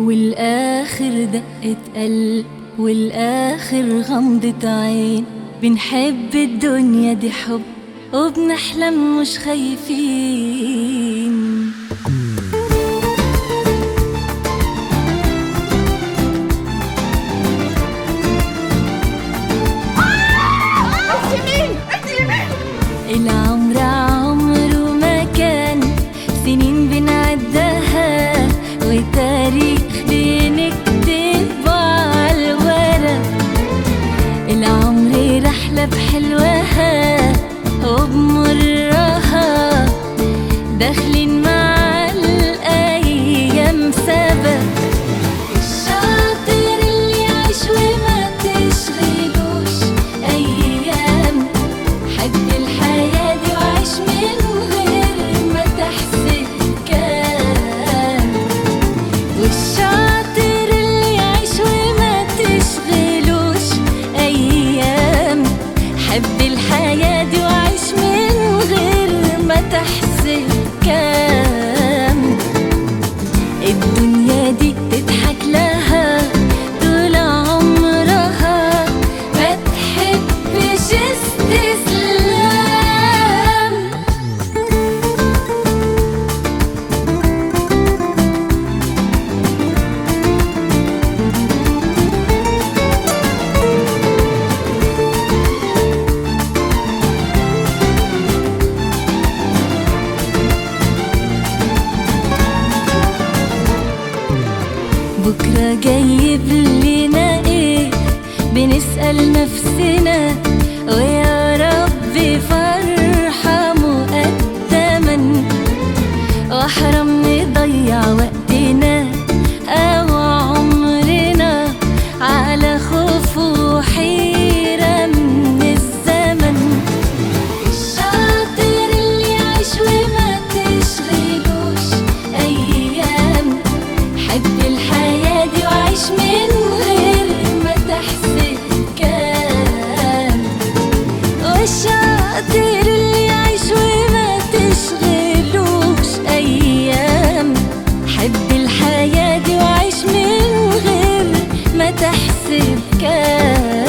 والآخر دقة قلب والآخر غمضة عين. بنحب الدنيا دي حب. وبنحلم مش خايفين العالم can بكرة جايب لنا إيه؟ بنسأل نفسنا ويا خاطر اللي يعيش وما تشغلوش أيام. حب الحياة دي وعيش من غير ما تحسب كام.